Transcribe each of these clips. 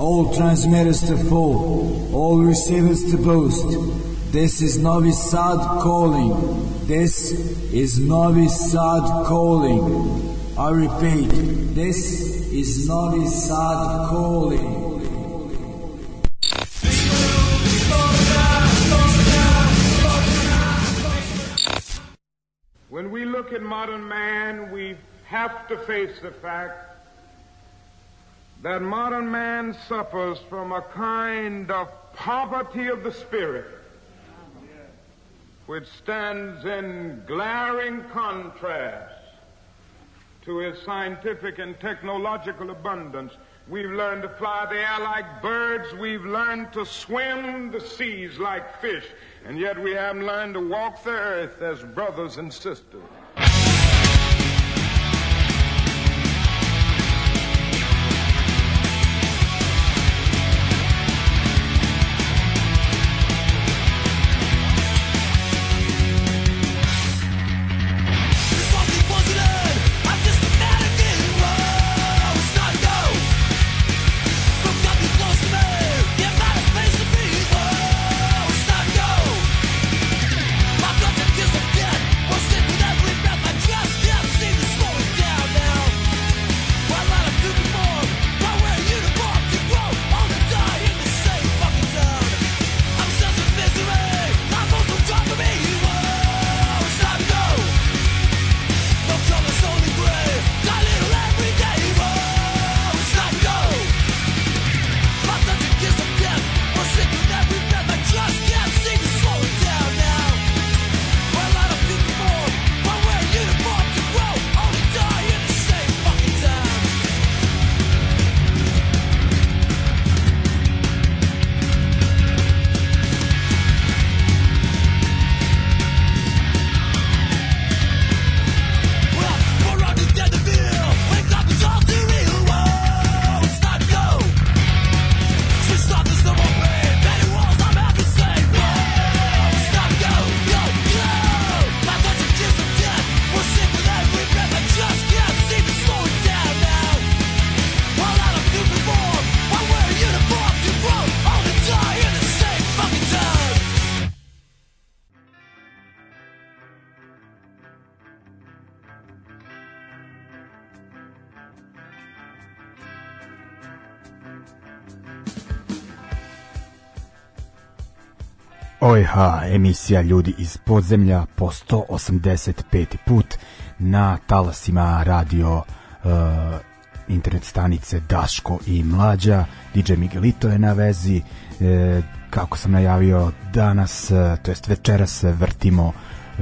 All transmitters to full, all receivers to boost. This is Novi Sad calling. This is Novi Sad calling. I repeat, this is Novi Sad calling. When we look at modern man, we have to face the fact that modern man suffers from a kind of poverty of the spirit which stands in glaring contrast to his scientific and technological abundance. We've learned to fly the air like birds. We've learned to swim the seas like fish. And yet we haven't learned to walk the earth as brothers and sisters. OJH, emisija Ljudi iz podzemlja po 185. put na talasima radio uh, internet stanice Daško i Mlađa. DJ Miguelito je na vezi. E, kako sam najavio danas, e, to jest večeras vrtimo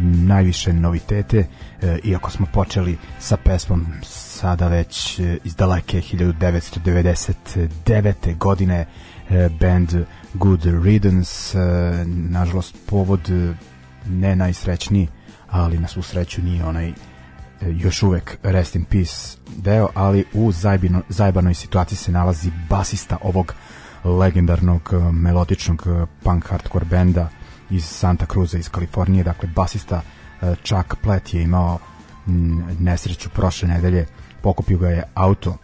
najviše novitete, e, iako smo počeli sa pesmom sada već e, iz daleke 1999. godine e, band Good Riddance, e, nažalost povod e, ne najsrećniji, ali na svu sreću nije onaj e, još uvek Rest in Peace deo, ali u zajbino, zajbanoj situaciji se nalazi basista ovog legendarnog melodičnog punk hardcore benda iz Santa Cruza iz Kalifornije, dakle basista Chuck Platt je imao nesreću prošle nedelje, pokupio ga je auto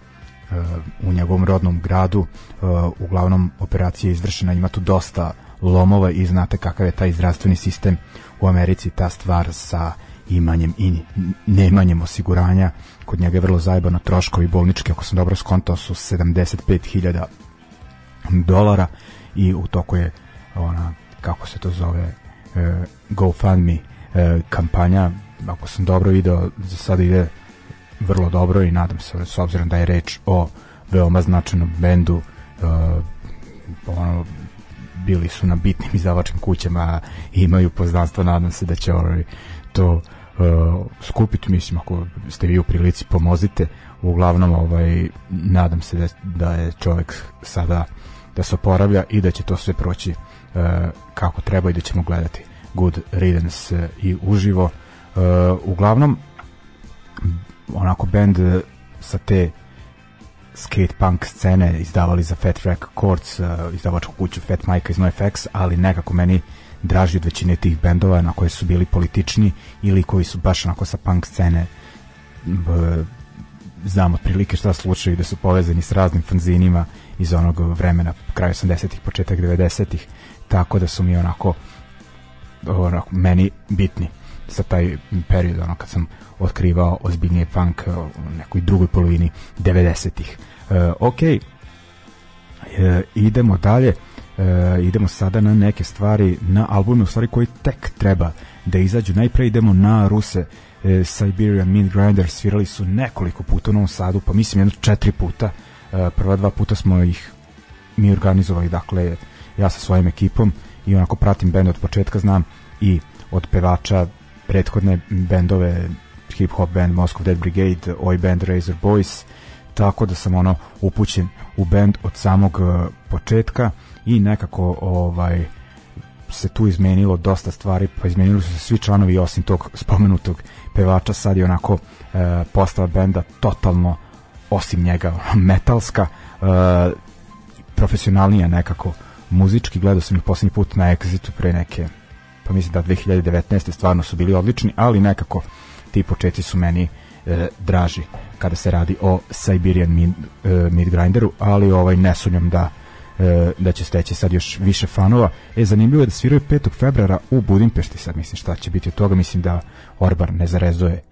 u njegovom rodnom gradu uh, uglavnom operacija je izvršena ima tu dosta lomova i znate kakav je taj zdravstveni sistem u Americi ta stvar sa imanjem i neimanjem osiguranja. Kod njega je vrlo zajebano troškovi bolnički ako sam dobro skontao su 75.000 dolara i u toku je ona kako se to zove uh, GoFundMe uh, kampanja. Ako sam dobro video za sada ide vrlo dobro i nadam se s obzirom da je reč o veoma značajnom bendu uh, ono bili su na bitnim izdavačkim kućama imaju poznanstvo nadam se da će ovaj, to uh, skupiti. Mislim ako ste vi u prilici pomozite. Uglavnom ovaj nadam se da, da je čovjek sada da se oporavlja i da će to sve proći uh, kako treba i da ćemo gledati Good Riddance i uživo. Uh, uglavnom onako band eh, sa te skate punk scene izdavali za Fat Records, uh, izdavačku kuću Fat Mike iz NoFX, ali nekako meni draži od većine tih bendova na koje su bili politični ili koji su baš onako sa punk scene b, znam otprilike šta slučaju da su povezani s raznim fanzinima iz onog vremena kraju 80-ih, početak 90-ih tako da su mi onako onako, meni bitni sa taj period ono kad sam otkrivao ozbiljnije punk u nekoj drugoj polovini 90-ih. E, ok, e, idemo dalje. E, idemo sada na neke stvari, na albume u stvari koji tek treba da izađu. Najpre idemo na Ruse e, Siberian Meat Grinder, svirali su nekoliko puta u Novom Sadu, pa mislim jedno četiri puta. E, prva dva puta smo ih mi organizovali, dakle ja sa svojim ekipom i onako pratim bend od početka, znam i od pevača prethodne bendove hip hop band Moscow Dead Brigade, oi band Razor Boys, tako da sam ono upućen u bend od samog uh, početka i nekako ovaj se tu izmenilo dosta stvari, pa izmenili su se svi članovi osim tog spomenutog pevača, sad je onako e, postava benda totalno osim njega metalska e, profesionalnija nekako muzički, gledao sam ih poslednji put na Exitu pre neke pa mislim da 2019. stvarno su bili odlični, ali nekako ti početci su meni e, draži kada se radi o Siberian Mid, e, Mid Grinderu, ali ovaj ne sumnjam da e, da će steći sad još više fanova. E, zanimljivo je da sviraju 5. februara u Budimpešti, sad mislim šta će biti od toga, mislim da Orbar ne zarezuje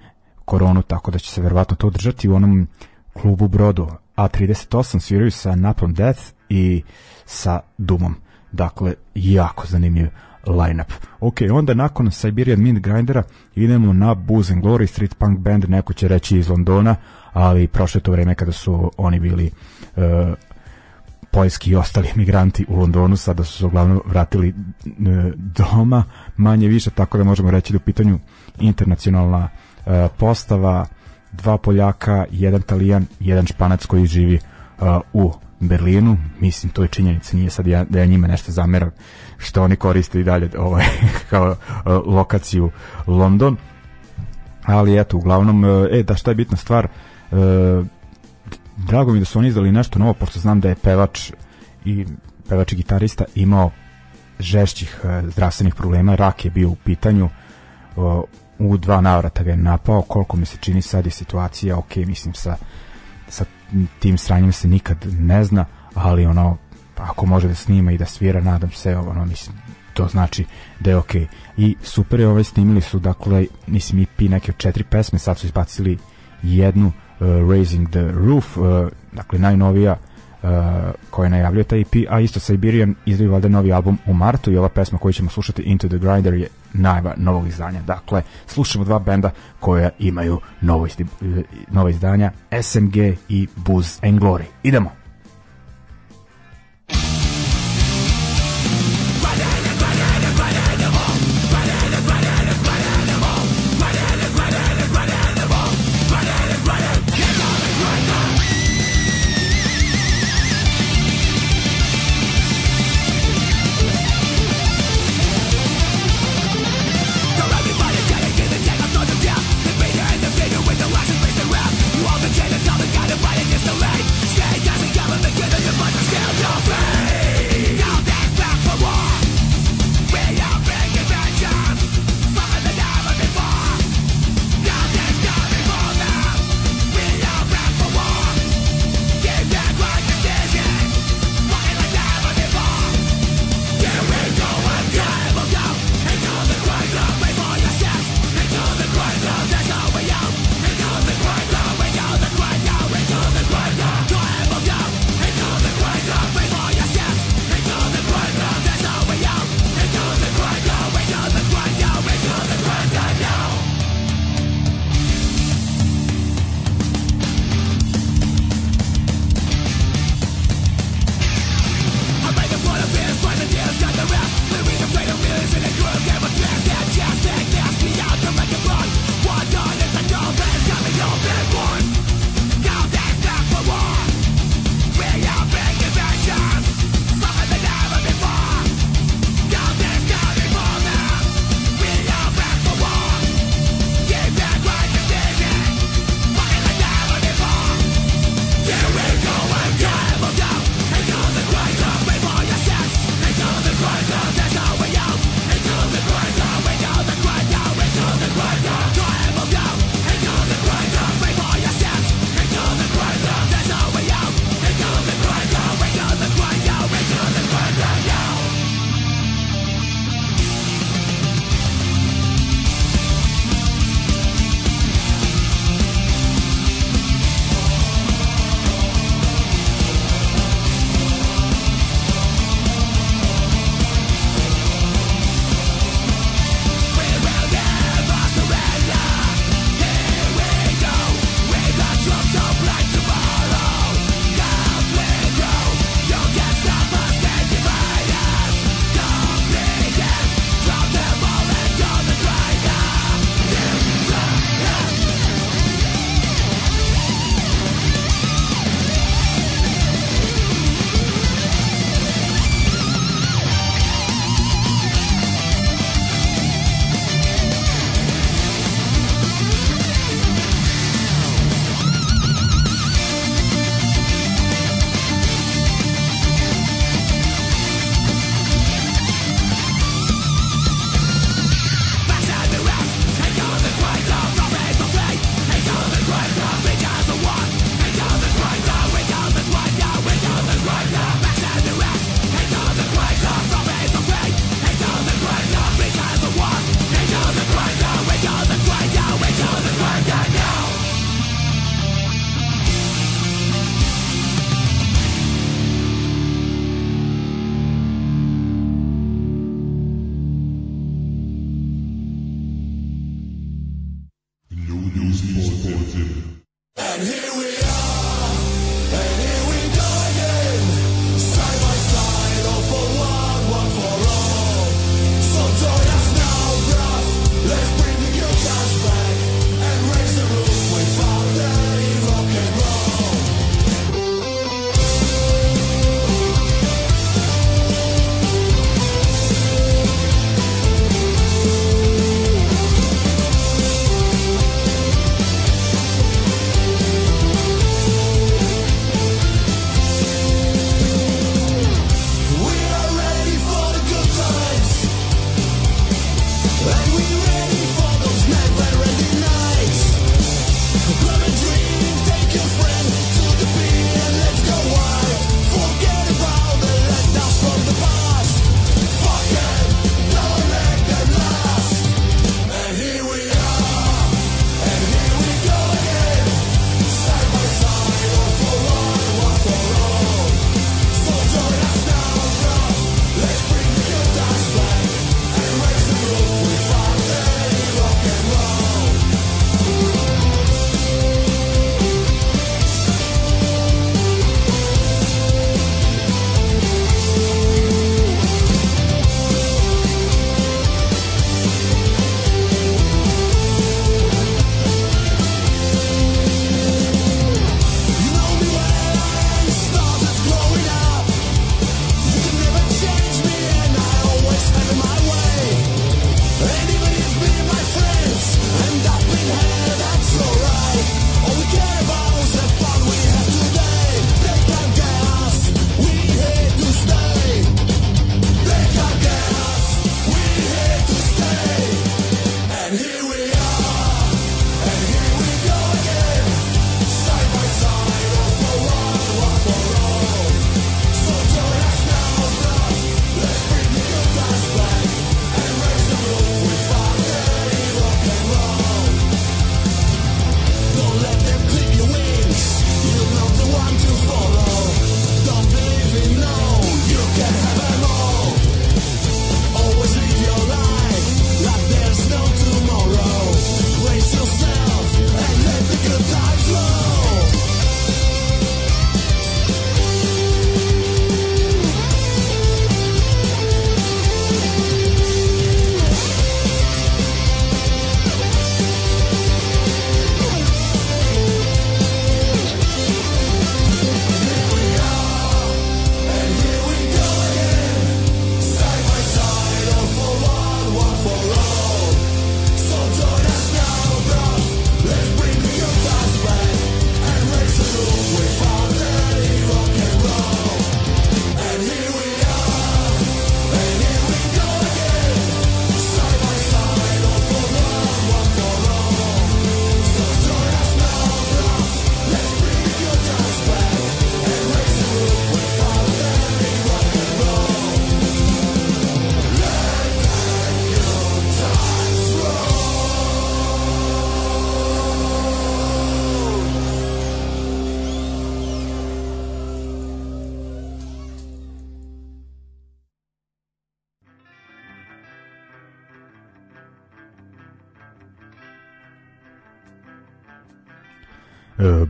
koronu, tako da će se verovatno to održati u onom klubu Brodu A38 sviraju sa Napalm Death i sa Dumom. Dakle, jako zanimljiv line-up. Ok, onda nakon Siberian Mint Grindera idemo na Booze and Glory Street Punk Band, neko će reći iz Londona, ali prošle to vreme kada su oni bili uh, poljski i ostali migranti u Londonu, sada su se uglavnom vratili uh, doma, manje više, tako da možemo reći da u pitanju internacionalna uh, postava, dva Poljaka, jedan Talijan, jedan Španac koji živi uh, u Berlinu, mislim to je činjenica, nije sad ja, da ja njima nešto zameram što oni koriste i dalje ovaj, kao uh, lokaciju London. Ali eto, uglavnom e, da šta je bitna stvar e, drago mi da su oni izdali nešto novo, pošto znam da je pevač i pevač i gitarista imao žešćih e, zdravstvenih problema, rak je bio u pitanju o, u dva navrata ga je napao, koliko mi se čini sad je situacija, ok, mislim sa sa tim sranjem se nikad ne zna, ali ono ako može da snima i da svira, nadam se, ono, mislim, to znači da je okej. Okay. I super je ovaj snimili su, dakle, mislim, EP neke od četiri pesme, sad su izbacili jednu, uh, Raising the Roof, uh, dakle, najnovija uh, koja najavljuje taj EP, a isto Siberian izdaju valjda novi album u martu i ova pesma koju ćemo slušati Into the Grinder je najva novog izdanja. Dakle, slušamo dva benda koja imaju novo, izdi, novo izdanja, SMG i Booze and Glory. Idemo!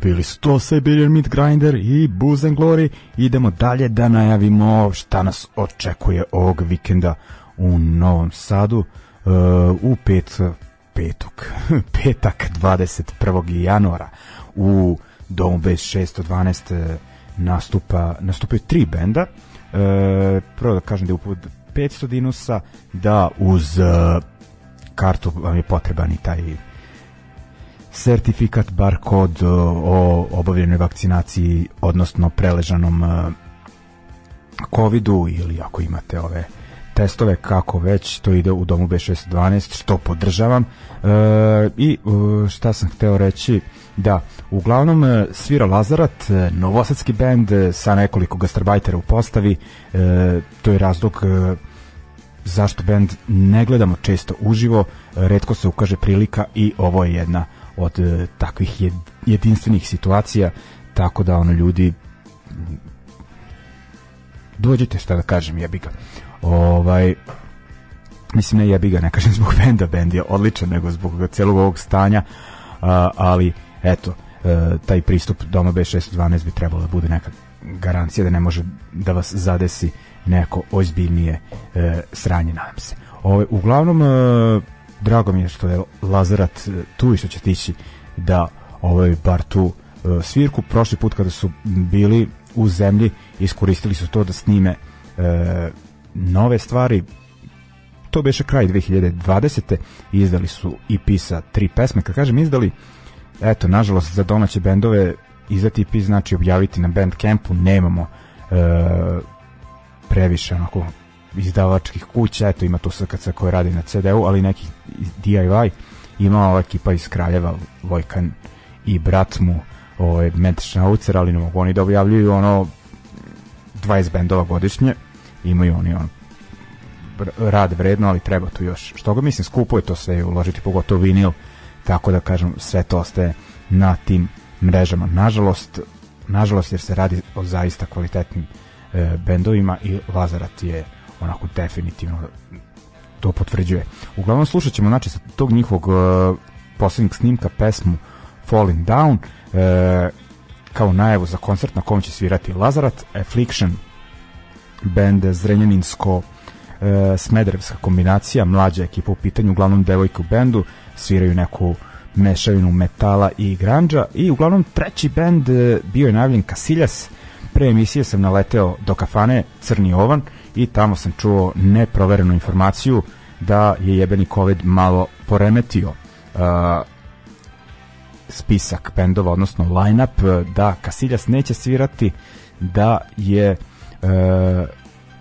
Bili su to Siberian Meat Grinder i Booze and Glory. Idemo dalje da najavimo šta nas očekuje ovog vikenda u Novom Sadu e, u pet, petog, petak 21. januara u Domu bez 612 nastupa, nastupaju tri benda. E, prvo da kažem da je upod 500 dinusa, da uz e, kartu vam je potreban i taj sertifikat, bar kod o obavljenoj vakcinaciji, odnosno preležanom covidu ili ako imate ove testove kako već to ide u domu B612 što podržavam. E, i e, šta sam hteo reći? Da uglavnom e, svira Lazarat e, novosadski bend sa nekoliko gastarbajtera u postavi. E, to je razlog e, zašto bend ne gledamo često uživo. Redko se ukaže prilika i ovo je jedna od e, takvih jed, jedinstvenih situacija tako da ono ljudi dođite šta da kažem jebi ga ovaj mislim ne jebi ga ne kažem zbog benda bend je odličan nego zbog celog ovog stanja a, ali eto e, taj pristup Doma B612 bi trebalo da bude neka garancija da ne može da vas zadesi neko ozbiljnije e, sranje nadam se. Ovaj, uglavnom e, drago mi je što je Lazarat e, tu i što će stići da ovaj bar tu e, svirku. Prošli put kada su bili u zemlji iskoristili su to da snime e, nove stvari. To beše kraj 2020. izdali su EP sa tri pesme. Kad kažem izdali eto nažalost za domaće bendove izdati EP znači objaviti na Bandcampu. Nemamo e, previše onako izdavačkih kuća, eto ima tu SKC koji radi na CD-u, ali neki DIY ima ova ekipa iz Kraljeva Vojkan i brat mu ovaj, Matt Schnauzer, ali ne mogu oni da objavljuju ono 20 bendova godišnje imaju oni on rad vredno, ali treba tu još što ga mislim skupo je to sve uložiti pogotovo vinil, tako da kažem sve to ostaje na tim mrežama. Nažalost, nažalost jer se radi o zaista kvalitetnim e, bendovima i Lazarat je onako definitivno to potvrđuje. Uglavnom slušat ćemo znači sa tog njihovog uh, poslednjeg snimka pesmu Falling Down uh, kao najavu za koncert na kom će svirati Lazarat, Affliction band Zrenjaninsko uh, Smederevska kombinacija, mlađa ekipa u pitanju, uglavnom devojke u bendu, sviraju neku mešavinu metala i granđa i uglavnom treći bend uh, bio je najavljen Kasiljas, pre emisije sam naleteo do kafane Crni Ovan i tamo sam čuo neproverenu informaciju da je jebeni COVID malo poremetio uh, spisak bendova, odnosno line-up, da Kasiljas neće svirati, da je uh,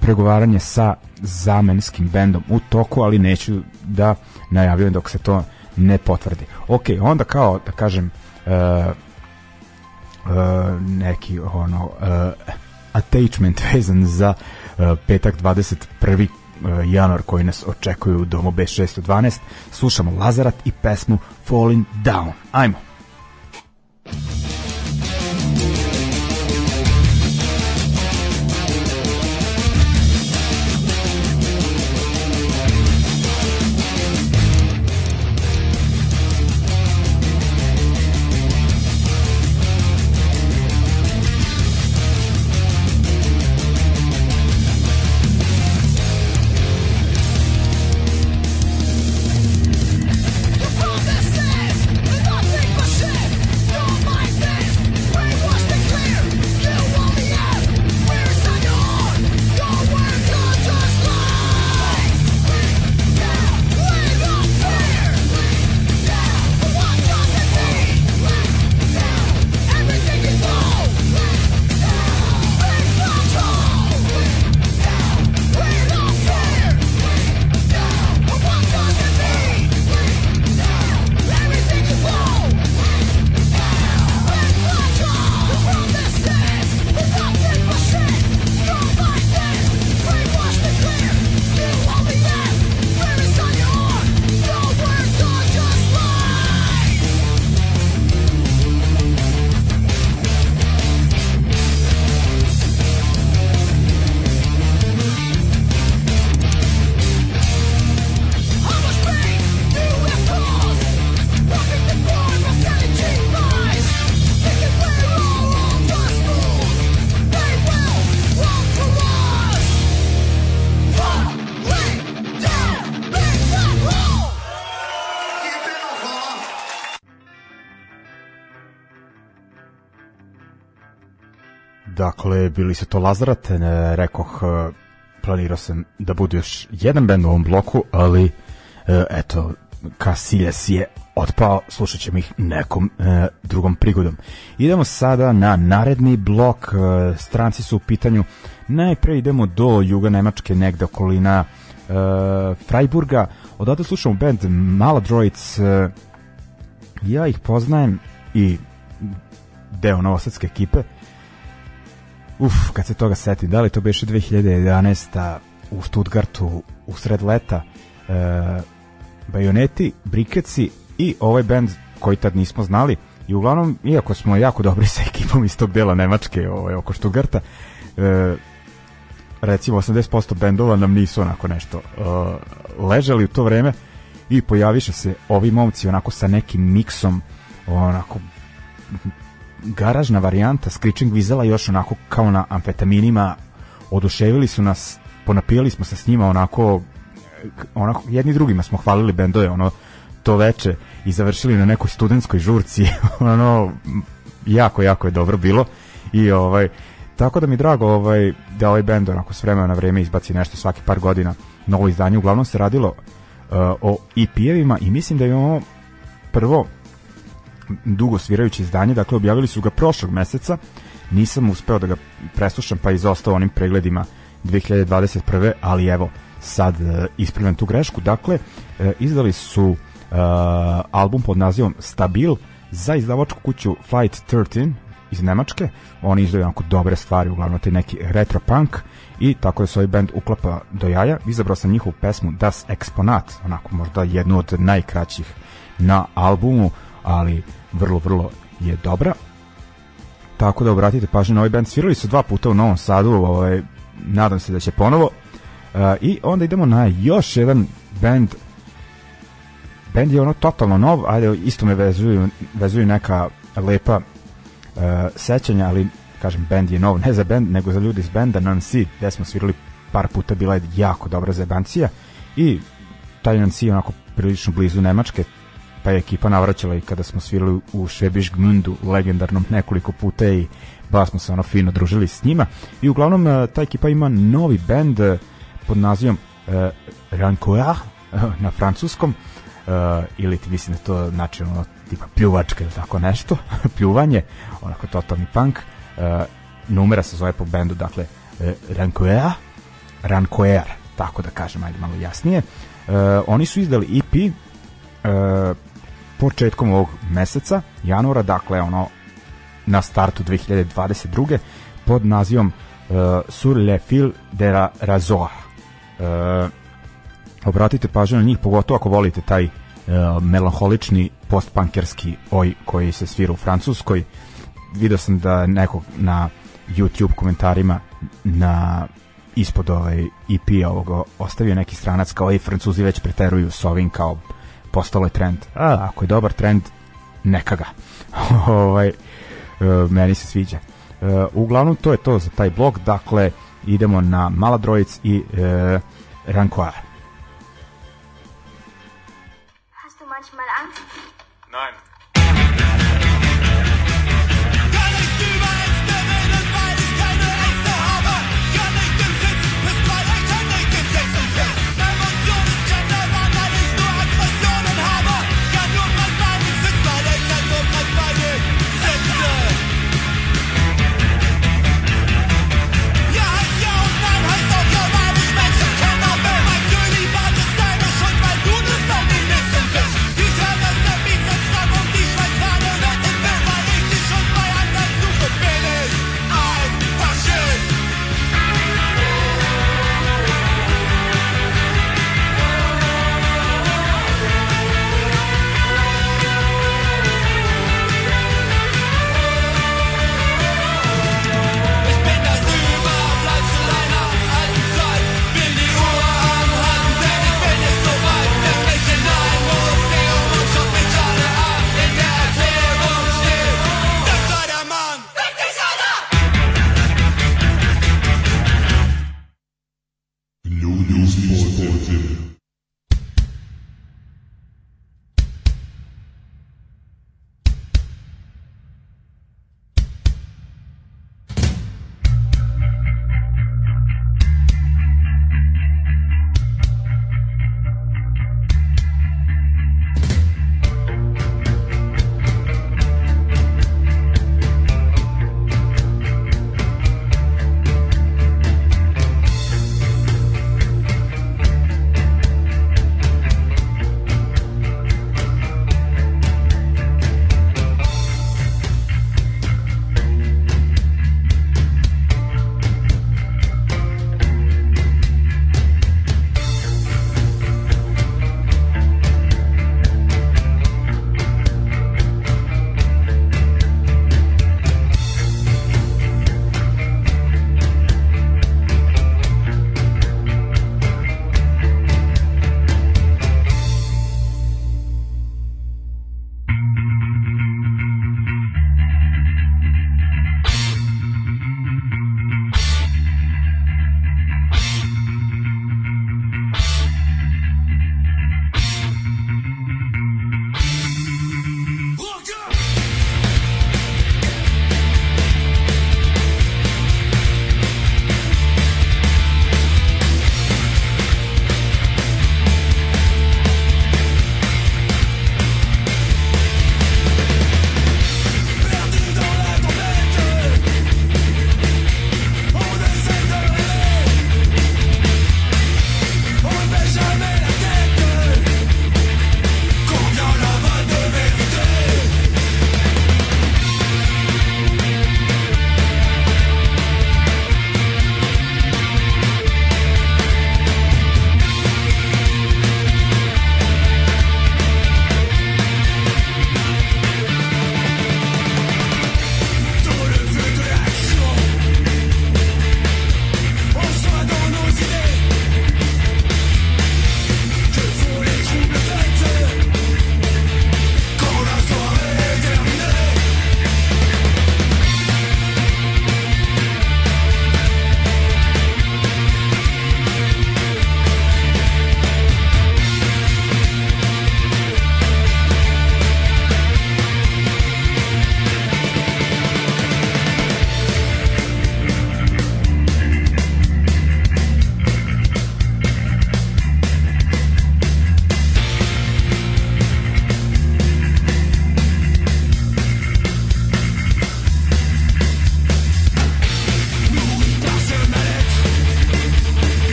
pregovaranje sa zamenskim bendom u toku, ali neću da najavljujem dok se to ne potvrdi. Ok, onda kao da kažem uh, uh, neki ono uh, attachment vezan za petak 21 januar koji nas očekuju u domu B612 slušamo Lazarat i pesmu Falling Down. Ajmo bili su to Lazarat, ne, rekoh, e, planirao sam da bude još jedan band u ovom bloku, ali e, eto, Casillas je otpao, slušat ćemo ih nekom e, drugom prigodom. Idemo sada na naredni blok, e, stranci su u pitanju, najpre idemo do juga Nemačke, negde okolina e, Freiburga, odavde slušamo band Maladroids, e, ja ih poznajem i deo novosadske ekipe, Uf, kad se toga setim, da li to beše 2011. u Stuttgartu u sred leta, e, Bajoneti, Brikeci i ovaj band koji tad nismo znali i uglavnom, iako smo jako dobri sa ekipom iz tog dela Nemačke ovaj, oko Stuttgarta, e, recimo 80% bendova nam nisu onako nešto e, ležali u to vreme i pojaviše se ovi momci onako sa nekim miksom onako garažna varijanta Screeching Weasela još onako kao na amfetaminima oduševili su nas ponapijali smo se s njima onako onako jedni drugima smo hvalili bendove ono to veče i završili na nekoj studentskoj žurci ono jako jako je dobro bilo i ovaj tako da mi drago ovaj da ovaj bend onako s vremena na vreme izbaci nešto svaki par godina novo izdanje. Uglavnom se radilo uh, o EP-evima i mislim da je ono prvo dugo svirajuće izdanje, dakle objavili su ga prošlog meseca, nisam uspeo da ga preslušam pa izostao onim pregledima 2021. ali evo sad uh, ispravljam tu grešku. Dakle uh, izdali su uh, album pod nazivom Stabil za izdavačku kuću Flight 13 iz Nemačke. Oni izdaju onako dobre stvari uglavnom te neki retro punk i tako se ovaj band uklapa do jaja. Izabrao sam njihovu pesmu Das Exponat onako možda jednu od najkraćih na albumu ali vrlo, vrlo je dobra. Tako da obratite pažnju na ovaj band. Svirali su dva puta u Novom Sadu, ovaj, nadam se da će ponovo. Uh, I onda idemo na još jedan band band je ono totalno nov, ajde isto me vezuju, vezuju neka lepa uh, sećanja, ali kažem band je nov, ne za band, nego za ljudi iz benda Nancy, gde smo svirali par puta, bila je jako dobra zebancija i taj Nancy je onako prilično blizu Nemačke, pa je ekipa navraćala i kada smo svirali u Šebiš Gmundu legendarnom nekoliko puta i baš smo se ono fino družili s njima. I uglavnom e, ta ekipa ima novi bend e, pod nazivom uh, Rancoa na francuskom. Uh, ili ti mislim da to znači ono tipa pljuvačka ili tako nešto pljuvanje, onako totalni punk. Uh, numera se zove po bendu dakle uh, Rancoa Rancoer, tako da kažem ajde malo jasnije. Uh, oni su izdali EP uh, početkom ovog meseca, januara, dakle ono na startu 2022. pod nazivom uh, Sur le fil de la razoa. Uh, obratite pažnju na njih, pogotovo ako volite taj uh, melanholični postpunkerski oj koji se svira u Francuskoj. Video sam da neko na YouTube komentarima na ispod ovaj EP ovog ostavio neki stranac kao i Francuzi već preteruju s ovim kao postalo je trend. A, ako je dobar trend, neka ga. ovaj, e, meni se sviđa. E, uglavnom, to je to za taj blog. Dakle, idemo na Maladrojic i e, Rankoar.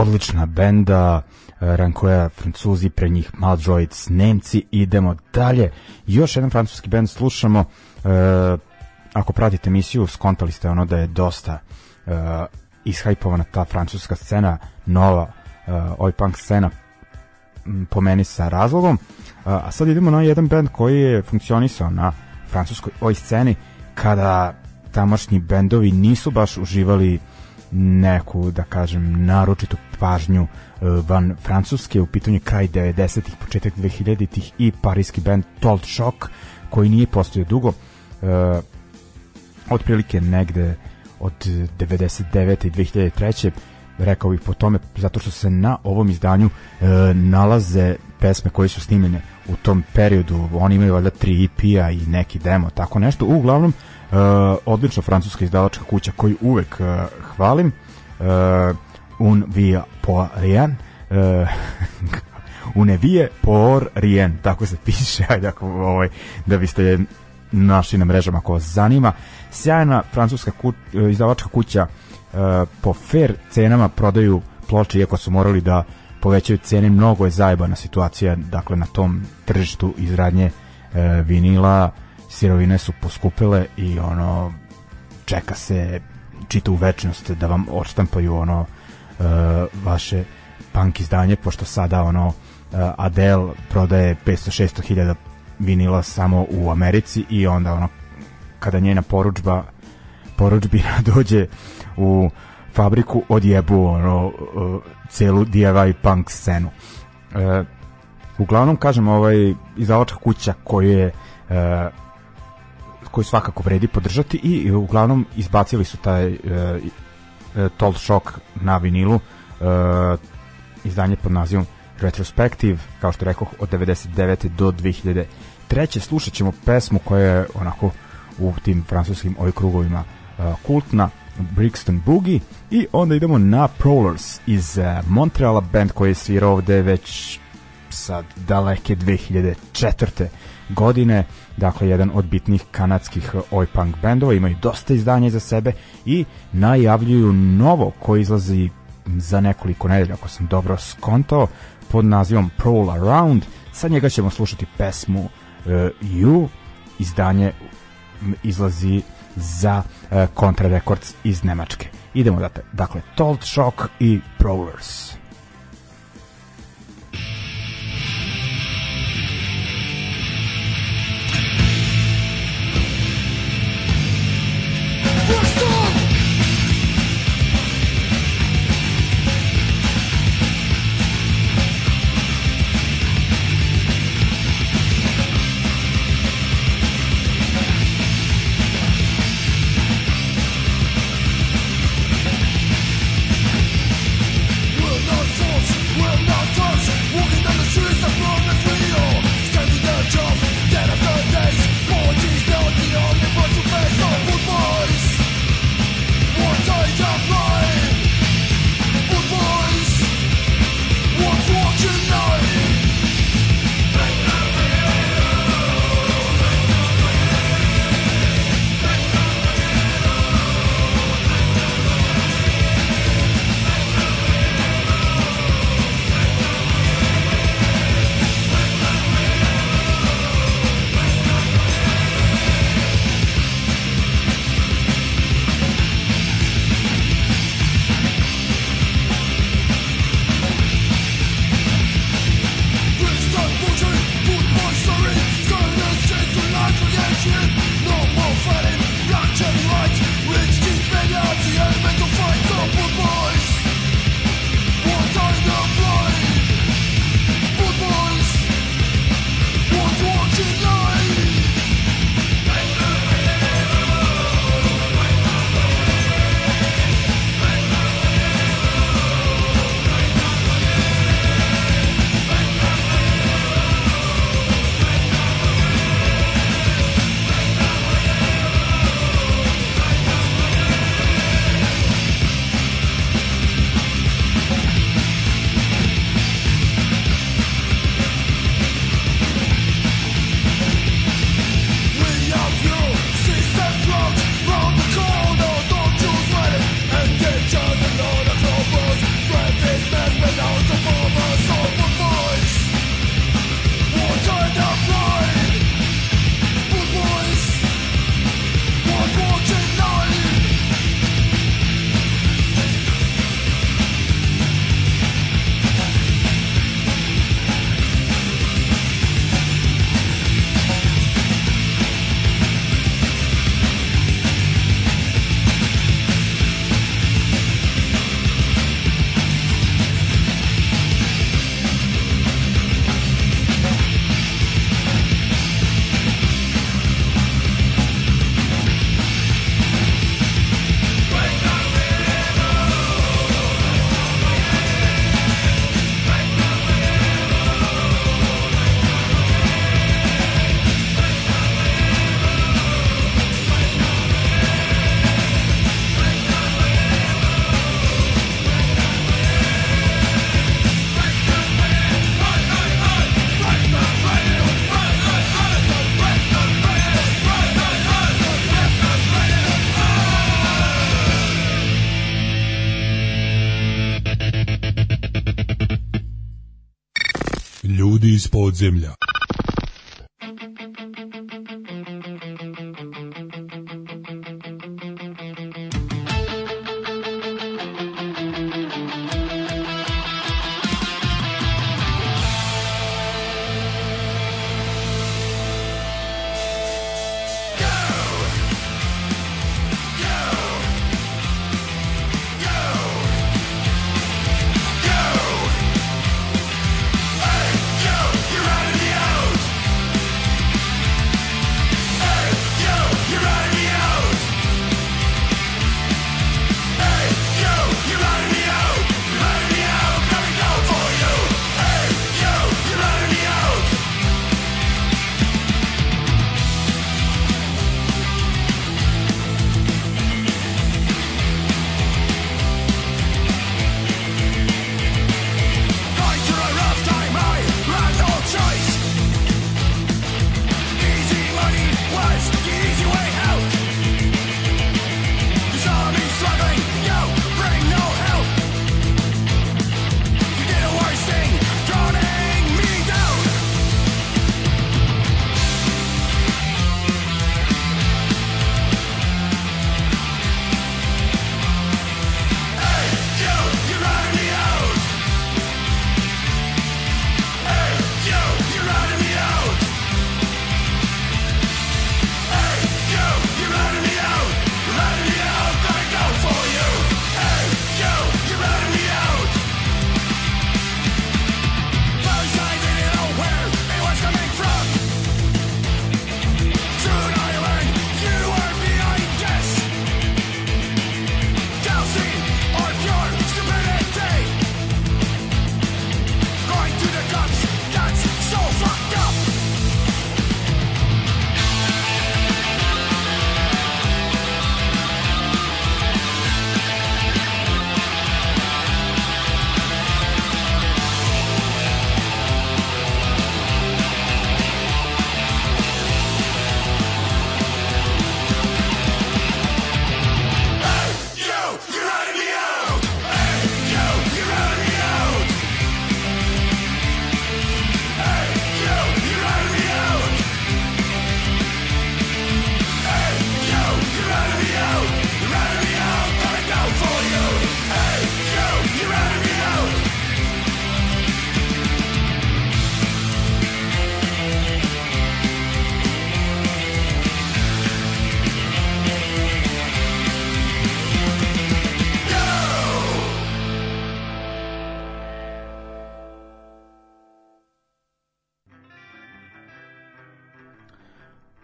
Odlična benda, Rankoja Francuzi, pre njih Maldroids Nemci, idemo dalje. Još jedan francuski bend slušamo, e, ako pratite emisiju, skontali ste ono da je dosta e, ishajpovana ta francuska scena, nova e, oj punk scena, po meni sa razlogom. A sad idemo na jedan band koji je funkcionisao na francuskoj oj sceni kada tamošnji bendovi nisu baš uživali neku, da kažem, naročitu pažnju e, van Francuske, u pitanju kraj 90-ih, početak 2000-ih i parijski band Told Shock, koji nije postojao dugo, uh, otprilike negde od 99. i 2003 rekao bih po tome zato što se na ovom izdanju e, nalaze pesme koje su snimene u tom periodu oni imaju valjda 3 EP-a i neki demo tako nešto uglavnom e, odlična francuska izdavačka kuća koju uvek e, hvalim. E, un via por rien. E, une vie por rien tako se piše ajde ako, ovaj, da biste našli na mrežama vas zanima. Sjajna francuska ku, izdavačka kuća E, po fair cenama prodaju ploče iako su morali da povećaju cene mnogo je zajebana situacija dakle na tom tržištu izradnje e, vinila sirovine su poskupile i ono čeka se čita u večnost da vam odštampaju ono e, vaše punk izdanje pošto sada ono e, Adele prodaje 500-600 hiljada vinila samo u Americi i onda ono kada njena poručba poručbina dođe u fabriku odjebu ono, celu DIY punk scenu. E, uglavnom, kažem, ovaj izdavačka kuća koju je e, koju svakako vredi podržati i uglavnom izbacili su taj e, e, Told Shock na vinilu e, izdanje pod nazivom Retrospective, kao što rekao, od 99. do 2003. Slušat ćemo pesmu koja je onako u tim francuskim ovih krugovima uh, kultna, Brixton Boogie i onda idemo na Prowlers iz uh, Montreala, band koji je svirao ovde već sad daleke 2004. godine, dakle jedan od bitnih kanadskih uh, oi punk bendova, imaju dosta izdanja za sebe i najavljuju novo koji izlazi za nekoliko nedelja, ako sam dobro skontao, pod nazivom Prowl Around. Sa njega ćemo slušati pesmu uh, You, izdanje izlazi za uh, Contra Records iz Nemačke. Idemo dakle Told Shock i Prowlers. Ljudi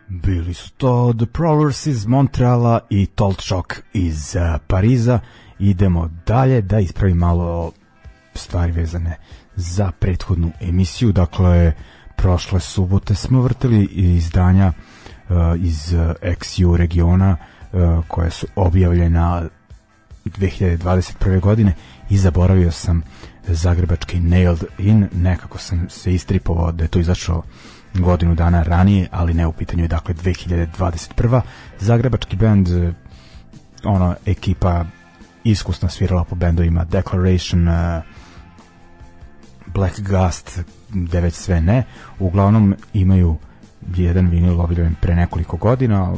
iz podzemlja. to The Prowlers iz Montreala i Tolt Shock iz uh, Pariza. Idemo dalje da ispravim malo stvari vezane za prethodnu emisiju. Dakle, prošle subote smo vrtili izdanja uh, iz uh, XU regiona uh, koje su objavljena 2021. godine i zaboravio sam zagrebački Nailed In, nekako sam se istripovao da je to izašao godinu dana ranije, ali ne u pitanju je dakle 2021. Zagrebački bend eh, ono ekipa iskusno svirala po bendovima Declaration uh, Black Gust već sve ne uglavnom imaju jedan vinil objavljen pre nekoliko godina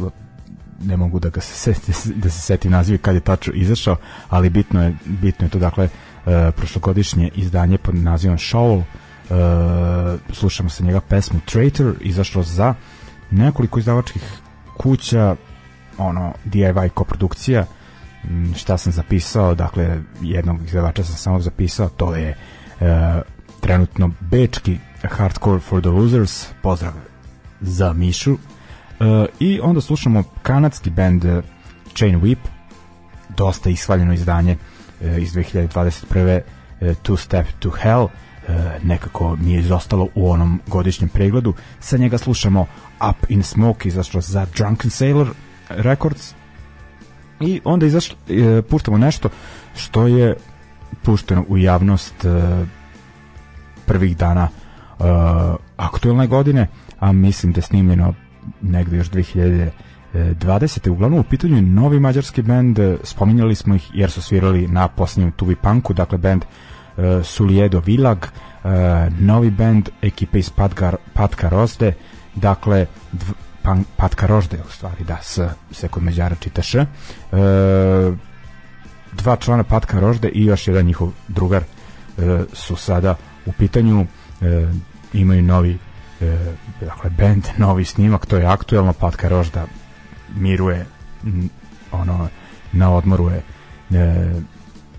ne mogu da ga se da se seti nazivi kad je tačno izašao ali bitno je, bitno je to dakle uh, prošlogodišnje izdanje pod nazivom Showl uh, slušamo sa njega pesmu Traitor, izašlo za nekoliko izdavačkih kuća, ono, DIY koprodukcija, mm, šta sam zapisao, dakle, jednog izdavača sam samo zapisao, to je uh, trenutno bečki Hardcore for the Losers, pozdrav za Mišu, uh, i onda slušamo kanadski band Chain Whip, dosta ishvaljeno izdanje iz 2021. Uh, Two Step to Hell, nekako mi je izostalo u onom godišnjem pregledu. Sa njega slušamo Up in Smoke, izašlo za Drunken Sailor Records i onda izašlo, e, puštamo nešto što je pušteno u javnost e, prvih dana e, aktuelne godine, a mislim da je snimljeno negde još 2020. Uglavnom u pitanju novi mađarski bend, spominjali smo ih jer su svirali na posljednjem Tubi Punku, dakle bend Suljedo Vilag, uh, novi band ekipe iz Patka, Patka Rozde, dakle dv, pan, Patka Rožde u stvari, da, s, se kod Međara čita š. Uh, dva člana Patka Rožde i još jedan njihov drugar uh, su sada u pitanju, uh, imaju novi uh, dakle, band, novi snimak, to je aktuelno, Patka Rožda miruje ono na odmoru je e,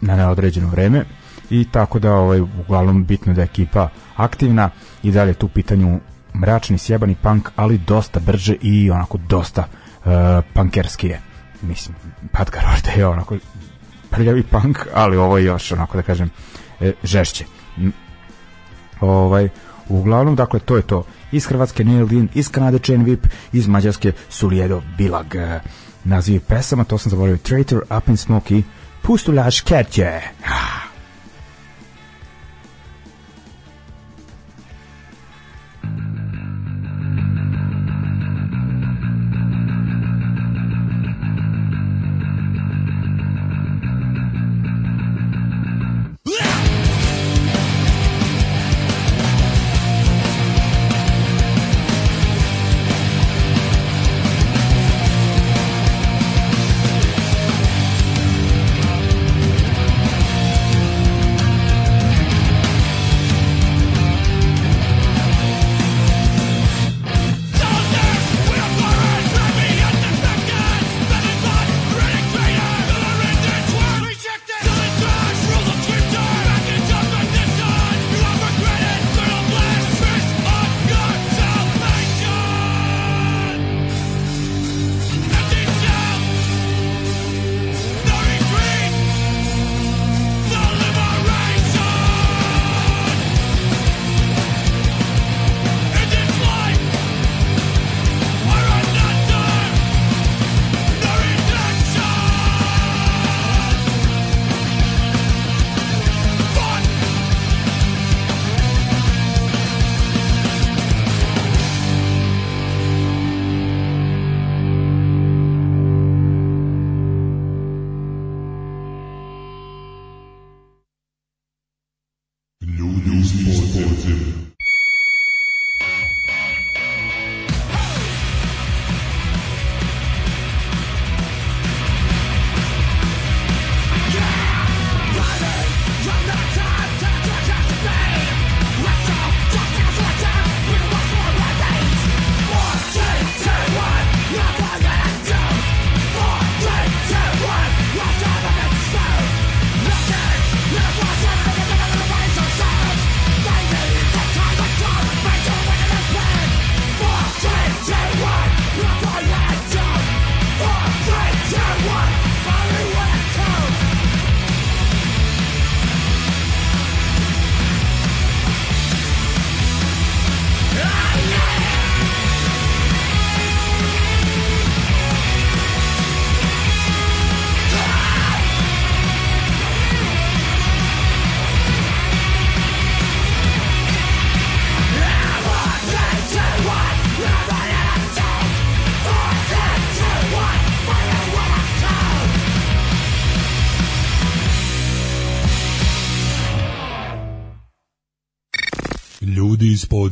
na neodređeno vreme i tako da ovaj uglavnom bitno da je ekipa aktivna i dalje tu pitanju mračni sjebani punk ali dosta brže i onako dosta e, punkerski je mislim Pat Karorte je onako prljavi punk ali ovo je još onako da kažem e, žešće ovaj uglavnom dakle to je to iz Hrvatske Neil Dean, iz Kanade Chain Whip, iz Mađarske Suljedo Bilag. Nazivi pesama, to sam zaboravio, Traitor, Up in Smoke i Pustulaš Kertje. Ah.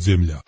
Iz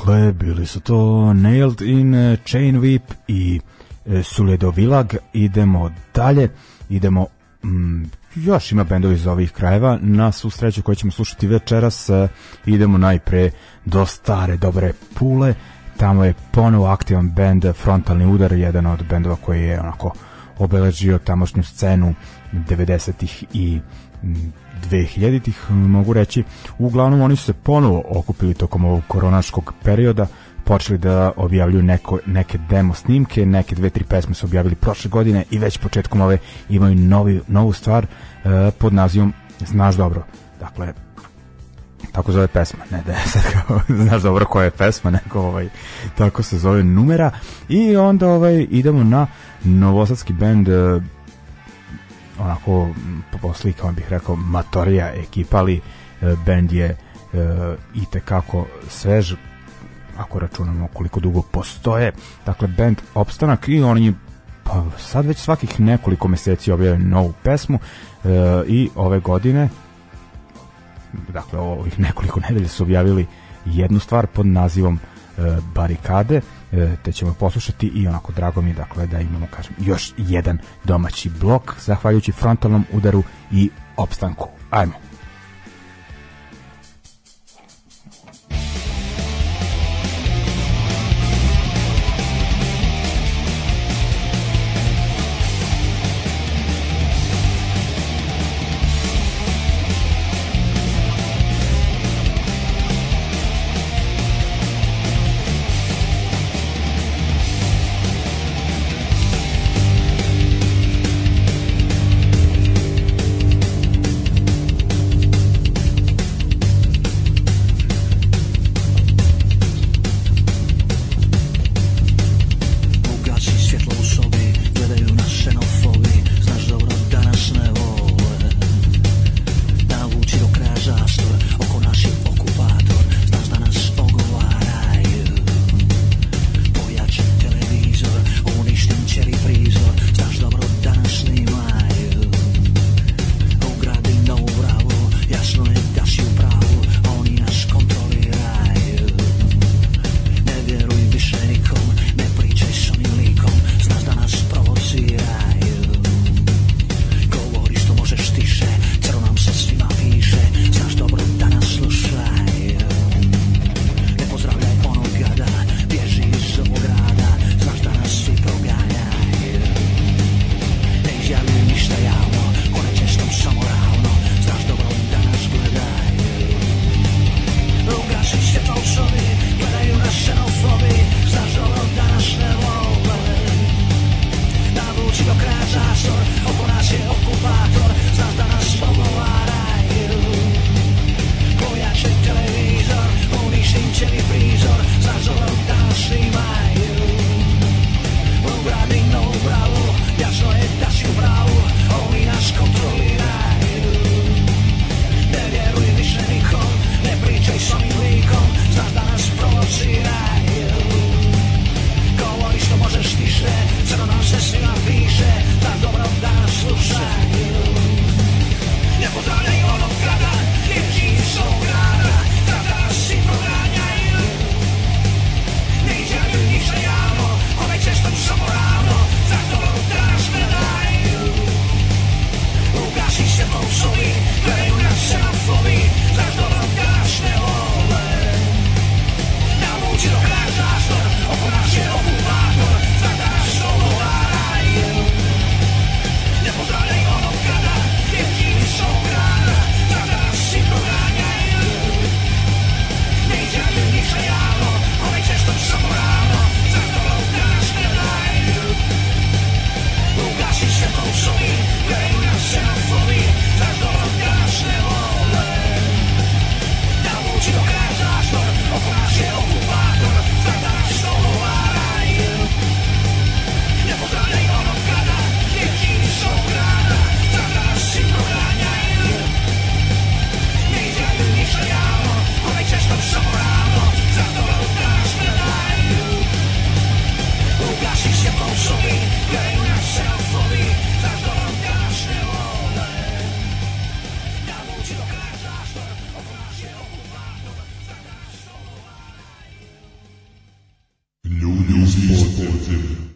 Dakle, bili su to Nailed in eh, Chain Whip i eh, Suledo Vilag. Idemo dalje, idemo mm, još ima bendovi iz ovih krajeva. Na svu sreću koju ćemo slušati večeras eh, idemo najpre do stare dobre pule. Tamo je ponovo aktivan bend Frontalni udar jedan od bendova koji je onako obeležio tamošnju scenu 90-ih i 2000-ih mogu reći. Uglavnom oni su se ponovo okupili tokom ovog koronaškog perioda, počeli da objavljuju neko, neke demo snimke, neke dve, tri pesme su objavili prošle godine i već početkom ove imaju novi, novu stvar uh, pod nazivom Znaš dobro. Dakle, tako zove pesma, ne da sad kao, znaš dobro koja je pesma, nego ovaj, tako se zove numera i onda ovaj, idemo na novosadski band uh, onako po slikama bih rekao matorija ekipa, ali e, band je e, i tekako svež ako računamo koliko dugo postoje. Dakle band Opstanak i oni pa sad već svakih nekoliko meseci objavljaju novu pesmu e, i ove godine dakle ovih nekoliko nedelja su objavili jednu stvar pod nazivom e, Barikade te ćemo poslušati i onako drago mi dakle da imamo kažem još jedan domaći blok zahvaljujući frontalnom udaru i opstanku. Ajmo. Stimmen.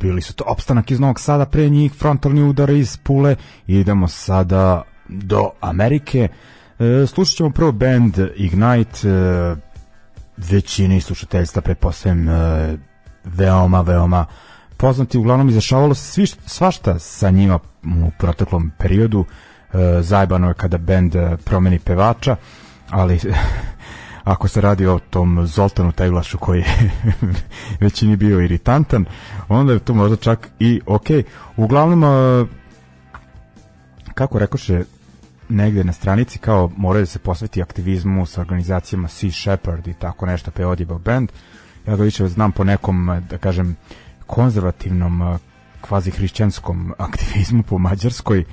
Bili su to. Opstanak iz Novog Sada, pre njih frontalni udar iz Pule. Idemo sada do Amerike. E, slušat ćemo prvo band Ignite, e, većini slušateljstva pretpostavljam e, veoma, veoma poznati, uglavnom izašavalo se svi, svašta sa njima u proteklom periodu, e, zajbano je kada band promeni pevača, ali ako se radi o tom Zoltanu Teglašu koji je većini bio iritantan, onda je to možda čak i ok. Uglavnom, kako rekoše negde na stranici kao moraju da se posveti aktivizmu sa organizacijama Sea Shepherd i tako nešto pa je odjebao band. Ja ga više znam po nekom, da kažem, konzervativnom kvazi hrišćanskom aktivizmu po Mađarskoj. E,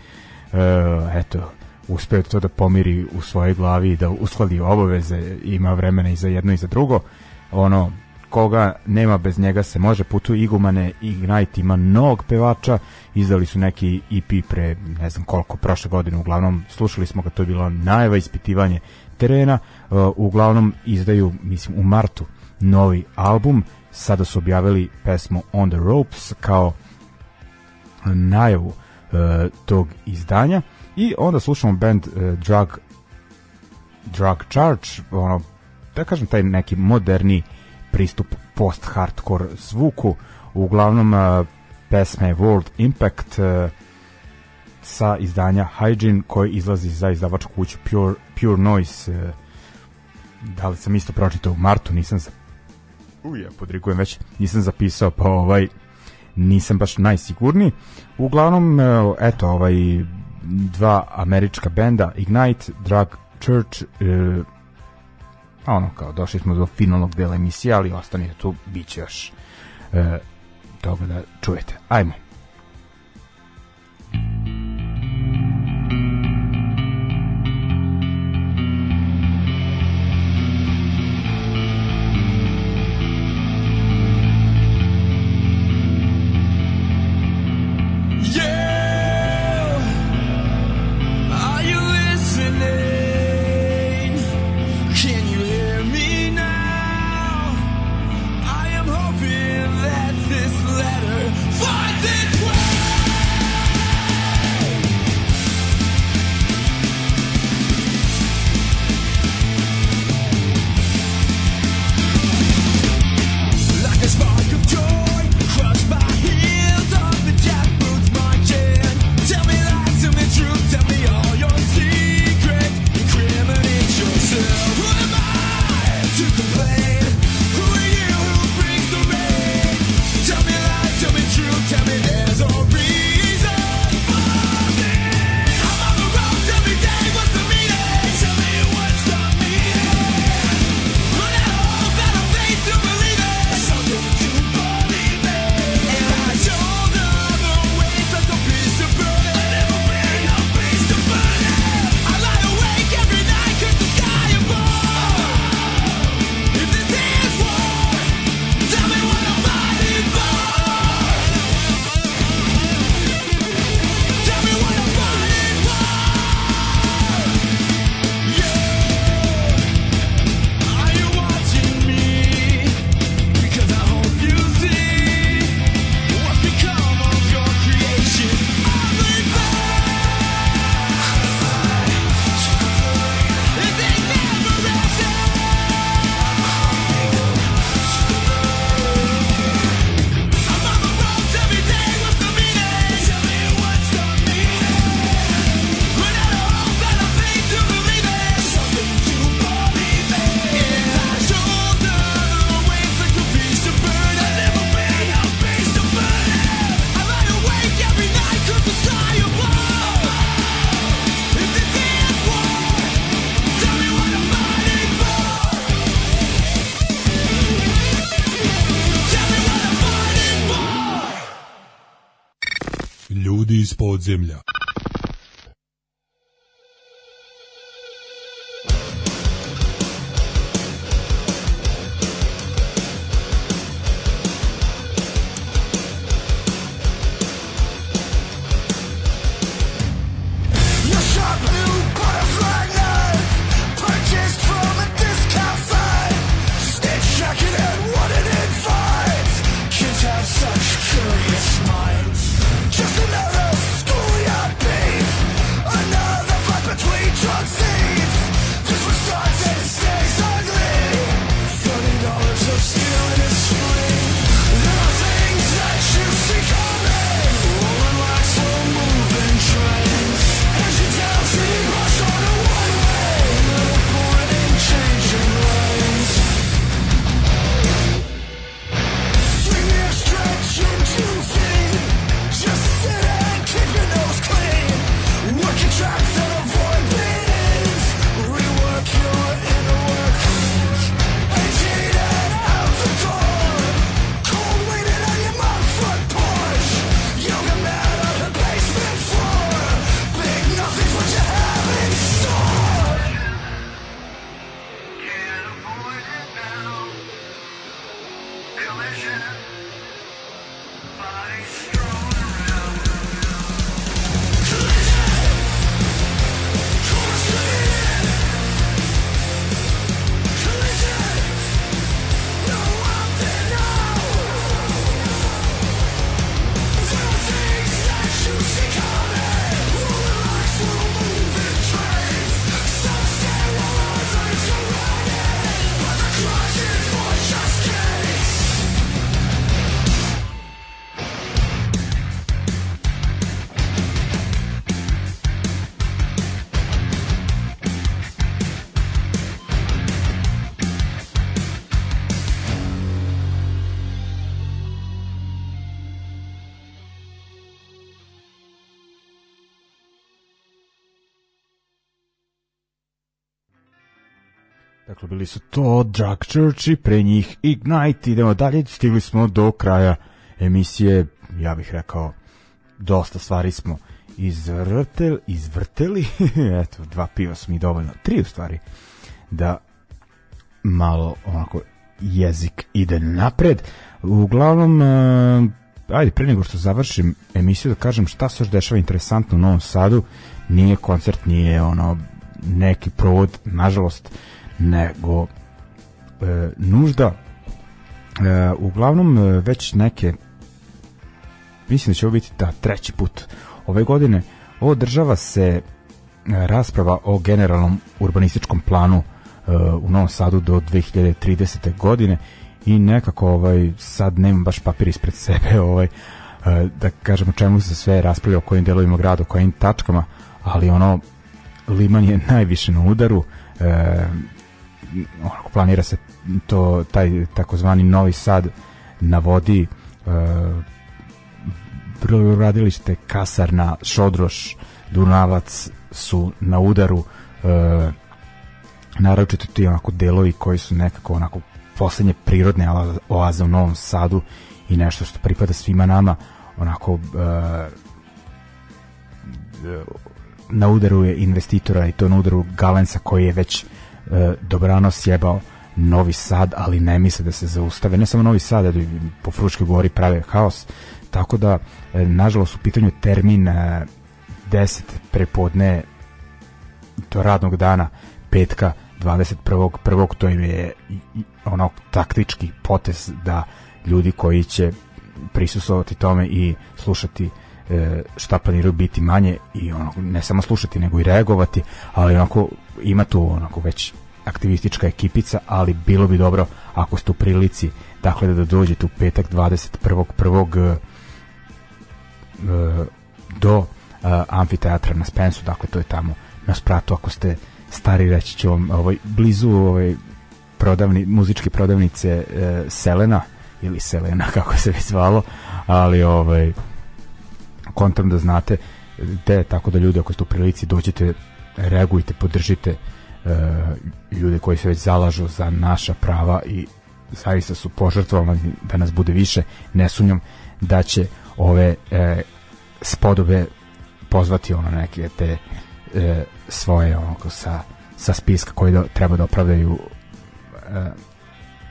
eto, uspeo to da pomiri u svojoj glavi i da uskladi obaveze, ima vremena i za jedno i za drugo. Ono, koga nema bez njega se može putu Igumane Ignite ima nog pevača. Izdali su neki EP pre ne znam koliko prošle godine. Uglavnom slušali smo ga to je bilo najva ispitivanje terena. Uh, uglavnom izdaju mislim u martu novi album. Sada su objavili pesmu On the Ropes kao najavu uh, tog izdanja I onda slušamo band uh, Drug Drug Charge, ono, da kažem, taj neki moderni pristup post-hardcore zvuku, uglavnom uh, pesme World Impact uh, sa izdanja Hygiene koji izlazi za izdavačku kuću Pure, Pure Noise uh, da li sam isto pročitao? U martu nisam za uja, podrigujem već. Nisam zapisao pa ovaj nisam baš najsigurniji. Uglavnom, eto, ovaj dva američka benda, Ignite, Drug Church, e, ono kao, došli smo do finalnog dela emisije, ali ostanite tu, bit će još e, toga da čujete. Ajmo. Drug Church i pre njih Ignite. Idemo dalje, stigli smo do kraja emisije, ja bih rekao, dosta stvari smo izvrtel, izvrteli, eto, dva piva su mi dovoljno, tri u stvari, da malo onako jezik ide napred. Uglavnom, uh, ajde, pre nego što završim emisiju da kažem šta se još dešava interesantno u Novom Sadu, nije koncert, nije ono neki provod, nažalost, nego e, nužda e, uglavnom e, već neke mislim da će ovo biti da treći put ove godine održava se e, rasprava o generalnom urbanističkom planu e, u Novom Sadu do 2030. godine i nekako ovaj sad nemam baš papir ispred sebe ovaj e, da kažemo čemu se sve raspravlja o kojim delovima grada, o kojim tačkama, ali ono Liman je najviše na udaru e, onako planira se to taj takozvani Novi Sad na vodi e, radilište Kasarna, Šodroš, Dunavac su na udaru e, naročito ti onako delovi koji su nekako onako poslednje prirodne oaze u Novom Sadu i nešto što pripada svima nama onako e, na udaru je investitora i to na udaru Galensa koji je već e, dobrano sjebao Novi Sad, ali ne misle da se zaustave. Ne samo Novi Sad, da po Fruškoj gori prave haos. Tako da, e, nažalost, u pitanju termin e, 10 prepodne do radnog dana petka 21. prvog to im je ono taktički potez da ljudi koji će prisustovati tome i slušati e, šta planiraju biti manje i ono, ne samo slušati nego i reagovati, ali onako ima tu onako već aktivistička ekipica, ali bilo bi dobro ako ste u prilici dakle da dođete u petak 21.1. E, do uh, amfiteatra na Spensu, dakle to je tamo na spratu ako ste stari reći ću vam ovaj, blizu ovaj, prodavni, muzičke prodavnice Selena ili Selena kako se već zvalo ali ovaj kontam da znate gde tako da ljudi ako ste u prilici dođete reagujte, podržite uh, ljude koji se već zalažu za naša prava i zaista su požrtvovani da nas bude više ne sumnjam da će ove e, spodobe pozvati ono neke te e, svoje onako sa, sa spiska koji do, treba da opravdaju e,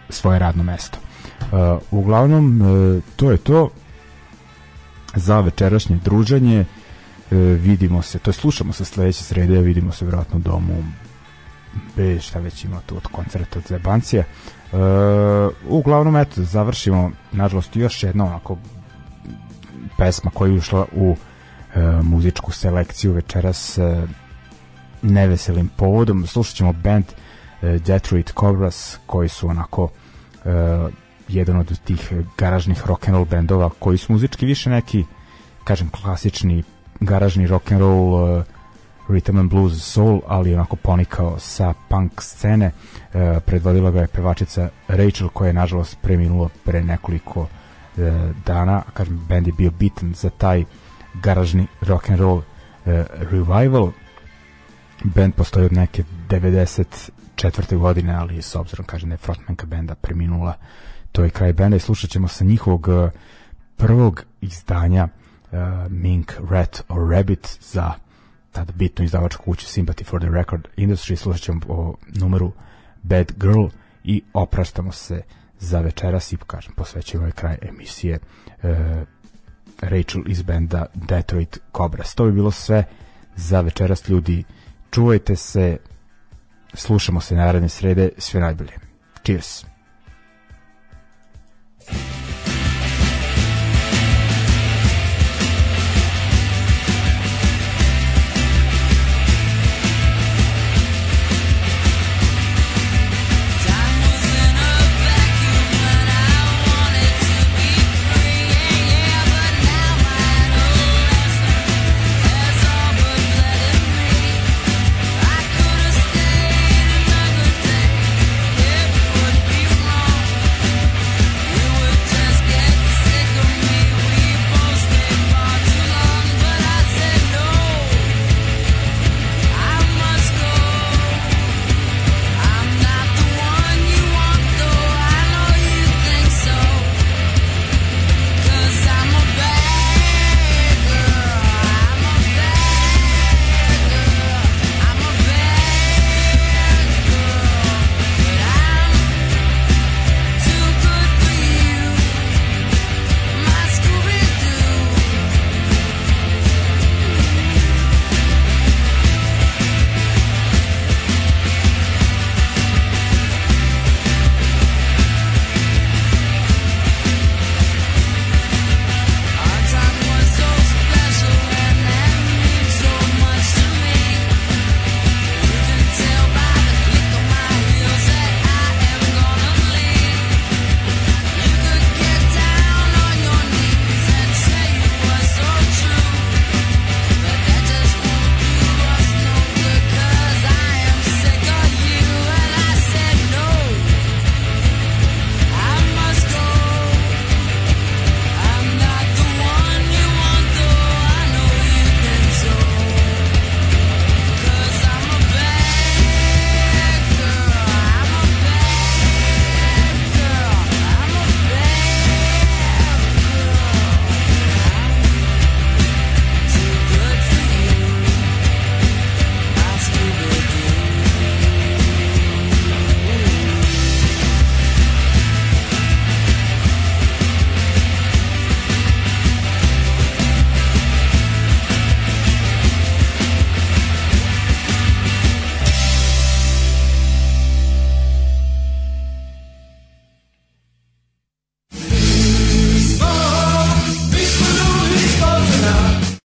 svoje radno mesto. E, uglavnom, e, to je to za večerašnje druženje. E, vidimo se, to je slušamo se sledeće srede, vidimo se vjerojatno u domu B, šta već ima tu od koncerta od Zebancije. E, uglavnom, eto, završimo, nažalost, još jedna onako pesma koja je ušla u e, muzičku selekciju večeras e, neveselim povodom. Slušat ćemo band e, Detroit Cobras koji su onako e, jedan od tih garažnih rock and roll bendova koji su muzički više neki kažem klasični garažni rock and roll uh, rhythm and blues soul ali onako ponikao sa punk scene uh, predvodila ga je pevačica Rachel koja je nažalost preminula pre nekoliko uh, dana kažem bend je bio bitan za taj garažni rock and roll uh, revival band postoji od neke 94. godine ali s obzirom kažem da je frontmanka benda preminula to je kraj benda i slušat ćemo sa njihovog uh, prvog izdanja uh, Mink, Rat or Rabbit za tada bitnu izdavačku kuću Sympathy for the Record Industry slušat ćemo o numeru Bad Girl i opraštamo se za večeras i kažem posvećujemo ovaj kraj emisije uh, Rachel iz benda Detroit Cobras. To bi bilo sve za večeras ljudi. Čuvajte se, slušamo se naredne srede, sve najbolje. Cheers!